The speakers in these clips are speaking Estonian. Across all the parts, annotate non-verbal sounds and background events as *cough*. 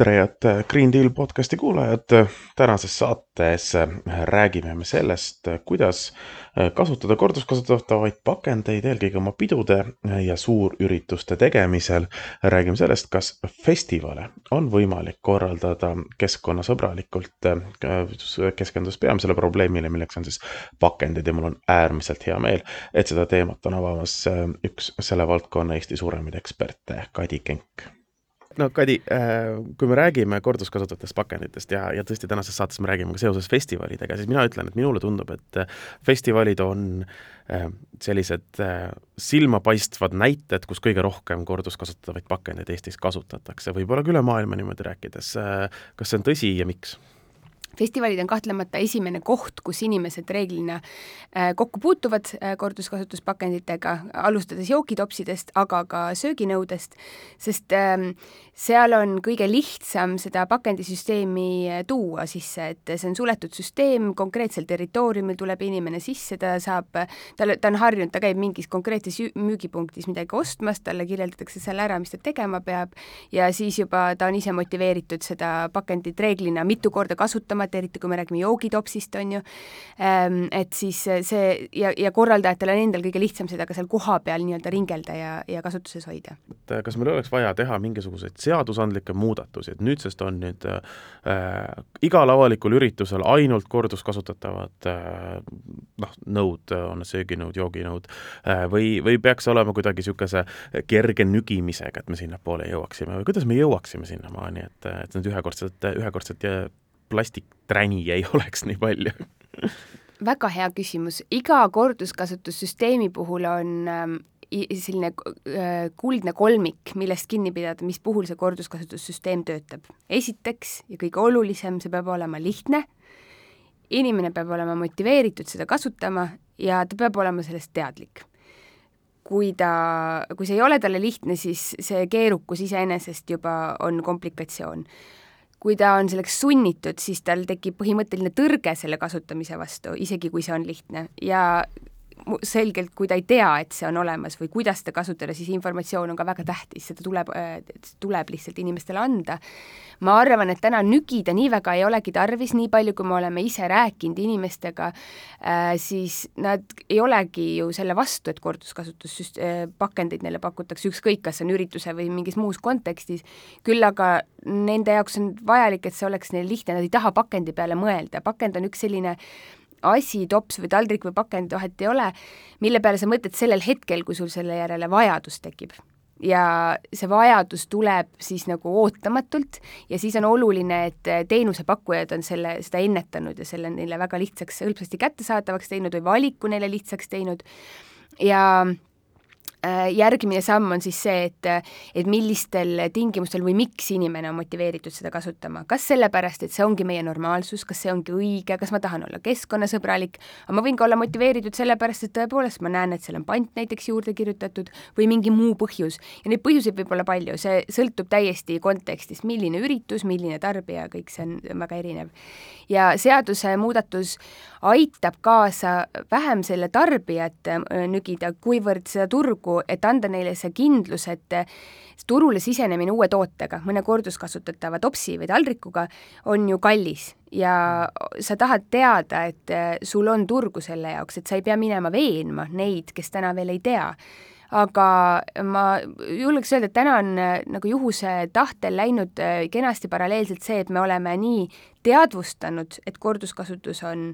tere, head Green Deal podcasti kuulajad. tänases saates räägime me sellest, kuidas kasutada korduskasutatavaid pakendeid eelkõige oma pidude ja suurürituste tegemisel. räägime sellest, kas festivale on võimalik korraldada keskkonnasõbralikult, keskendudes peamisele probleemile, milleks on siis pakendid ja mul on äärmiselt hea meel, et seda teemat on avamas üks selle valdkonna Eesti suuremaid eksperte, Kadi Kenk no Kadi, äh, kui me räägime korduskasutavatest pakenditest ja, ja tõesti tänases saates me räägime ka seoses festivalidega, siis mina ütlen, et minule tundub, et äh, festivalid on äh, sellised silmapaistvad näited, kus kõige rohkem korduskasutatavaid pakendeid Eestis kasutatakse, võib-olla ka üle maailma niimoodi rääkides. kas see on tõsi ja miks? Festivalid on kahtlemata esimene koht, kus inimesed reeglina äh, kokku puutuvad äh, korduskasutuspakenditega, alustades joogitopsidest, aga ka sööginõudest, sest ähm, seal on kõige lihtsam seda pakendisüsteemi äh, tuua sisse, et see on suletud süsteem, konkreetsel territooriumil tuleb inimene sisse, ta saab, tal, ta on harjunud, ta käib mingis konkreetses müügipunktis midagi ostmas, talle kirjeldatakse seal ära, mis ta tegema peab, ja siis juba ta on ise motiveeritud seda pakendit reeglina mitu korda kasutama, et eriti kui me räägime joogitopsist, on ju, ehm, et siis see ja, ja korraldajatel on endal kõige lihtsam seda ka seal kohapeal nii-öelda ringelda ja, ja kasutuses hoida. et kas meil oleks vaja teha mingisuguseid seadusandlikke muudatusi, et nüüdsest on nüüd äh, igal avalikul üritusel ainult korduskasutatavad äh, noh, nõud, on sööginõud, jooginõud äh,, või, või peaks olema kuidagi niisuguse kerge nügimisega, et me sinnapoole jõuaksime või kuidas me jõuaksime sinnamaani, et, et need ühekordsed, ühekordsed plastikträni ei *laughs* oleks nii palju väga hea küsimus, iga korduskasutussüsteemi puhul on ähm, selline äh, kuldne kolmik, millest kinni pidada, mis puhul see korduskasutussüsteem töötab. esiteks ja kõige olulisem, see peab olema lihtne, inimene peab olema motiveeritud seda kasutama ja ta peab olema sellest teadlik. kui ta, kui see ei ole talle lihtne, siis see keerukus iseenesest juba on komplikatsioon kui ta on selleks sunnitud, siis tal tekib põhimõtteline tõrge selle kasutamise vastu, isegi kui see on lihtne. Ja selgelt, kui ta ei tea, et see on olemas või kuidas seda kasutada, siis informatsioon on ka väga tähtis, seda tuleb, tuleb lihtsalt inimestele anda. ma arvan, et täna nügida nii väga ei olegi tarvis, nii palju, kui me oleme ise rääkinud inimestega äh,, siis nad ei olegi ju selle vastu, et korduskasutuspakendeid äh, neile pakutakse, ükskõik, kas see on ürituse või mingis muus kontekstis, küll aga nende jaoks on vajalik, et see oleks neil lihtne, nad ei taha pakendi peale mõelda, pakend on üks selline asi, tops või taldrik või pakend, vahet ei ole, mille peale sa mõtled sellel hetkel, kui sul selle järele vajadus tekib. ja see vajadus tuleb siis nagu ootamatult ja siis on oluline, et teenusepakkujad on selle, seda ennetanud ja selle neile väga lihtsaks, hõlpsasti kättesaadavaks teinud või valiku neile lihtsaks teinud ja järgmine samm on siis see, et, et millistel tingimustel või miks inimene on motiveeritud seda kasutama. kas sellepärast, et see ongi meie normaalsus, kas see ongi õige, kas ma tahan olla keskkonnasõbralik, aga ma võin ka olla motiveeritud sellepärast, et tõepoolest ma näen, et seal on pant näiteks juurde kirjutatud või mingi muu põhjus. ja neid põhjuseid võib olla palju, see sõltub täiesti kontekstist, milline üritus, milline tarbija, kõik see on väga erinev. ja seadusemuudatus aitab kaasa vähem selle tarbijat äh, nügida, kuivõrd seda turgu nagu, et anda neile see kindlus, et turule sisenemine uue tootega, mõne korduskasutatava topsi või taldrikuga on ju kallis. Ja sa tahad teada, et sul on turgu selle jaoks, et sa ei pea minema veenma neid, kes täna veel ei tea. Aga ma julgeks öelda, et täna on nagu juhuse tahtel läinud kenasti paralleelselt see, et me oleme nii teadvustanud, et korduskasutus on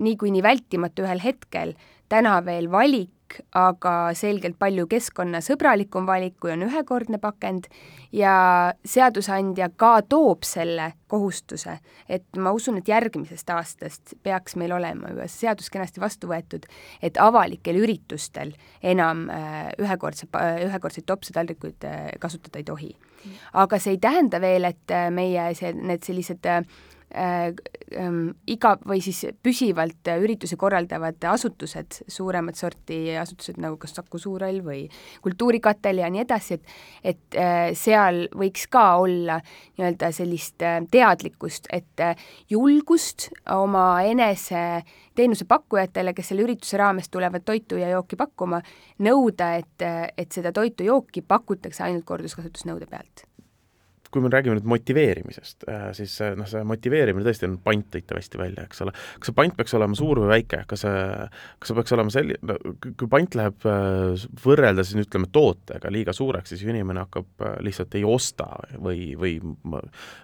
niikuinii vältimatu ühel hetkel, täna veel valik, aga selgelt palju keskkonnasõbralikum valik, kui on ühekordne pakend ja seadusandja ka toob selle kohustuse, et ma usun, et järgmisest aastast peaks meil olema juba see seadus kenasti vastu võetud, et avalikel üritustel enam äh, ühekordse, ühekordseid topsitaldrikuid äh, kasutada ei tohi. aga see ei tähenda veel, et äh, meie see, need sellised äh, iga või siis püsivalt üritusi korraldavad asutused, suuremat sorti asutused nagu kas Saku Suurhall või Kultuurikatel ja nii edasi, et et äh, seal võiks ka olla nii-öelda sellist äh, teadlikkust, et äh, julgust oma enese teenusepakkujatele, kes selle ürituse raames tulevad toitu ja jooki pakkuma, nõuda, et, et seda toitu-jooki pakutakse ainult korduskasutusnõude pealt kui me räägime nüüd motiveerimisest, äh, siis noh, see motiveerimine tõesti on, pant tõite hästi välja, eks ole. kas see pant peaks olema suur või väike, kas see, kas see peaks olema selline, no kui pant läheb äh, võrrelda siis ütleme tootega liiga suureks, siis inimene hakkab äh, lihtsalt ei osta või, või ma,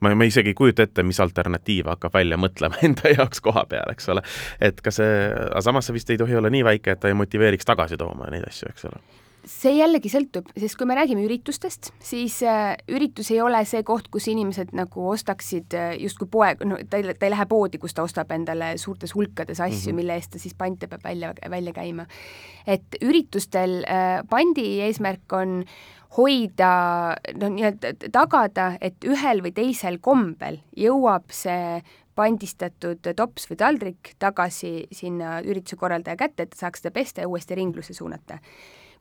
ma, ma isegi ei kujuta ette, mis alternatiive hakkab välja mõtlema *laughs* enda jaoks koha peal, eks ole. et kas see, aga samas see vist ei tohi olla nii väike, et ta ei motiveeriks tagasi tooma neid asju, eks ole see jällegi sõltub, sest kui me räägime üritustest, siis äh, üritus ei ole see koht, kus inimesed nagu ostaksid äh, justkui poe, no ta ei, ta ei lähe poodi, kus ta ostab endale suurtes hulkades asju mm, -hmm. mille eest ta siis pante peab välja, välja käima. et üritustel äh, pandi eesmärk on hoida, no nii-öelda tagada, et ühel või teisel kombel jõuab see pandistatud tops või taldrik tagasi sinna ürituse korraldaja kätte, et ta saaks seda pesta ja uuesti ringlusse suunata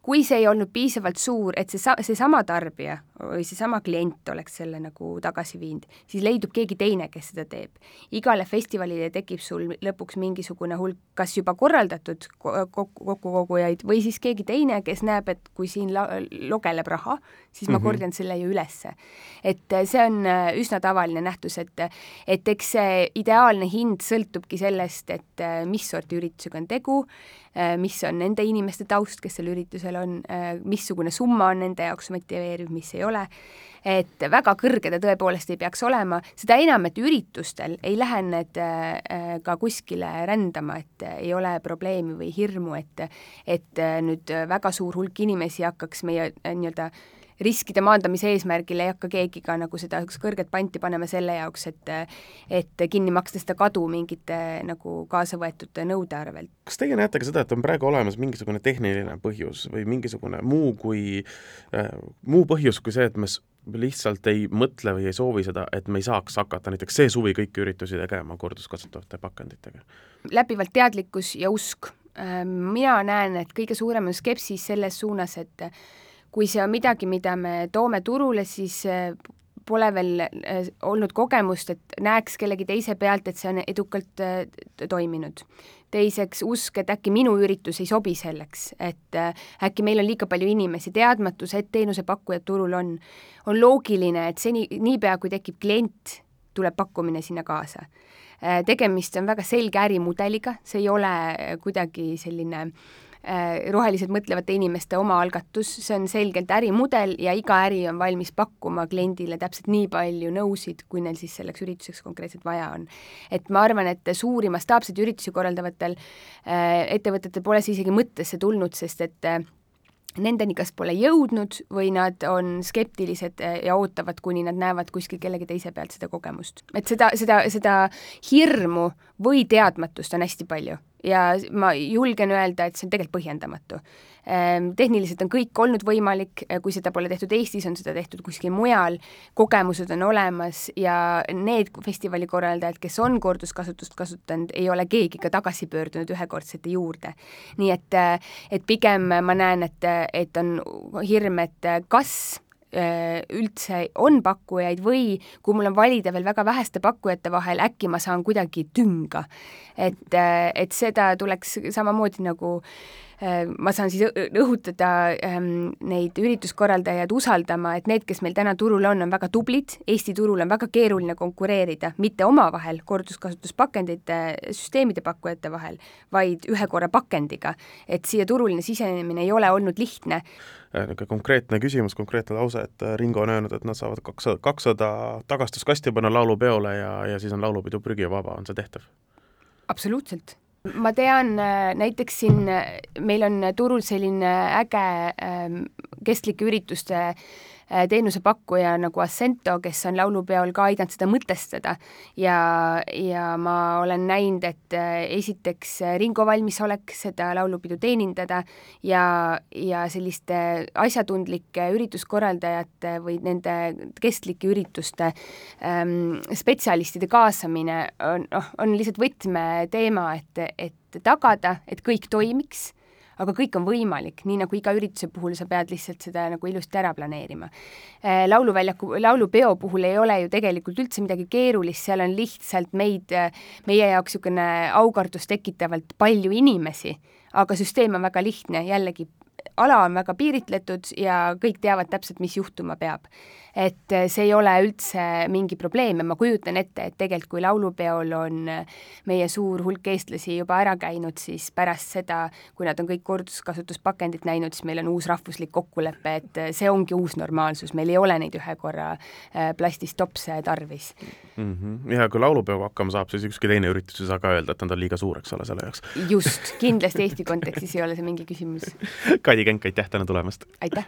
kui see ei olnud piisavalt suur, et see sa-, seesama tarbija või seesama klient oleks selle nagu tagasi viinud, siis leidub keegi teine, kes seda teeb. igale festivalile tekib sul lõpuks mingisugune hulk kas juba korraldatud kokku, kokkukogujaid või siis keegi teine, kes näeb, et kui siin la-, logeleb raha, siis ma mm -hmm. korjan selle ju ülesse. et see on äh, üsna tavaline nähtus, et et eks see ideaalne hind sõltubki sellest, et äh, mis sorti üritusega on tegu, äh, mis on nende inimeste taust, kes seal üritusel on, missugune summa on nende jaoks motiveeriv, mis ei ole. Et väga kõrge ta tõepoolest ei peaks olema, seda enam, et üritustel ei lähe need äh, ka kuskile rändama, et ei ole probleemi või hirmu, et et nüüd väga suur hulk inimesi hakkaks meie äh, nii-öelda riskide maandamise eesmärgil ei hakka keegi ka nagu seda kõrget panti panema selle jaoks, et et kinni maksta seda kadu mingite nagu kaasa võetud nõude arvelt. kas teie näete ka seda, et on praegu olemas mingisugune tehniline põhjus või mingisugune muu kui äh,, muu põhjus kui see, et me lihtsalt ei mõtle või ei soovi seda, et me ei saaks hakata näiteks see suvi kõiki üritusi tegema korduskasutatavate pakenditega? läbivalt teadlikkus ja usk. Äh, mina näen, et kõige suurem on skepsis selles suunas, et kui see on midagi, mida me toome turule, siis äh, pole veel äh, olnud kogemust, et näeks kellegi teise pealt, et see on edukalt toiminud teiseks usk, et äkki minu üritus ei sobi selleks, et äh, äkki meil on liiga palju inimesi, teadmatus, et teenusepakkujad turul on, on loogiline, et seni, niipea kui tekib klient, tuleb pakkumine sinna kaasa. Äh, tegemist on väga selge ärimudeliga, see ei ole kuidagi selline äh, Äh, rohelised mõtlevate inimeste omaalgatus, see on selgelt ärimudel ja iga äri on valmis pakkuma kliendile täpselt nii palju nõusid, kui neil siis selleks ürituseks konkreetselt vaja on. et ma arvan, et suuri mastaapseid üritusi korraldavatel äh, ettevõtetel pole see isegi mõttesse tulnud, sest et äh, nendeni kas pole jõudnud või nad on skeptilised ja ootavad, kuni nad näevad kuskil kellegi teise pealt seda kogemust. et seda, seda, seda hirmu või teadmatust on hästi palju ja ma julgen öelda, et see on tegelikult põhjendamatu. Ehm, tehniliselt on kõik olnud võimalik, kui seda pole tehtud Eestis, on seda tehtud kuskil mujal, kogemused on olemas ja need festivali korraldajad, kes on korduskasutust kasutanud, ei ole keegi ka tagasi pöördunud ühekordsete juurde. nii et, et pigem ma näen, et, et on hirm, et kas üldse on pakkujaid või kui mul on valida veel väga väheste pakkujate vahel, äkki ma saan kuidagi tünga. et, äh, et seda tuleks samamoodi nagu äh, ma saan siis õhutada ähm, neid ürituskorraldajaid usaldama, et need, kes meil täna turul on, on väga tublid, Eesti turul on väga keeruline konkureerida, mitte omavahel korduskasutuspakendite süsteemide pakkujate vahel, vaid ühe korra pakendiga. et siia turuline sisenemine ei ole olnud lihtne Äh, niisugune konkreetne küsimus, konkreetne lause, et äh, Ringo on öelnud, et nad saavad kakssada, kakssada tagastuskasti panna laulupeole ja, ja siis on laulupidu prügivaba, on see tehtav? absoluutselt. Ma tean äh, näiteks siin, meil on turul selline äge ähm, kestlike ürituste äh, teenusepakkuja nagu Assento, kes on laulupeol ka aidanud seda mõtestada. Ja, ja ma olen näinud, et äh, esiteks Ringo valmisolek seda laulupidu teenindada ja, ja selliste asjatundlike ürituskorraldajate või nende kestlike ürituste ähm, spetsialistide kaasamine on, noh, on lihtsalt võtmeteema, et, et tagada, et kõik toimiks aga kõik on võimalik, nii nagu iga ürituse puhul sa pead lihtsalt seda nagu ilusti ära planeerima. Äh, lauluväljaku, laulupeo puhul ei ole ju tegelikult üldse midagi keerulist, seal on lihtsalt meid, meie jaoks niisugune aukardust tekitavalt palju inimesi, aga süsteem on väga lihtne, jällegi ala on väga piiritletud ja kõik teavad täpselt, mis juhtuma peab. Et eh, see ei ole üldse mingi probleem ja ma kujutan ette, et tegelikult kui laulupeol on eh, meie suur hulk eestlasi juba ära käinud, siis pärast seda, kui nad on kõik korduskasutuspakendit näinud, siis meil on uus rahvuslik kokkulepe, et eh, see ongi uus normaalsus, meil ei ole neid ühe korra plastist topse tarvis mm. -hmm. ja kui laulupeoga hakkama saab, siis ükski teine üritus ei saa ka öelda, et nad on liiga suur, eks ole, selle jaoks. just, kindlasti *laughs* Eesti kontekstis ei ole see mingi küsimus Kadi Kenk, aitäh täna tulemast! aitäh!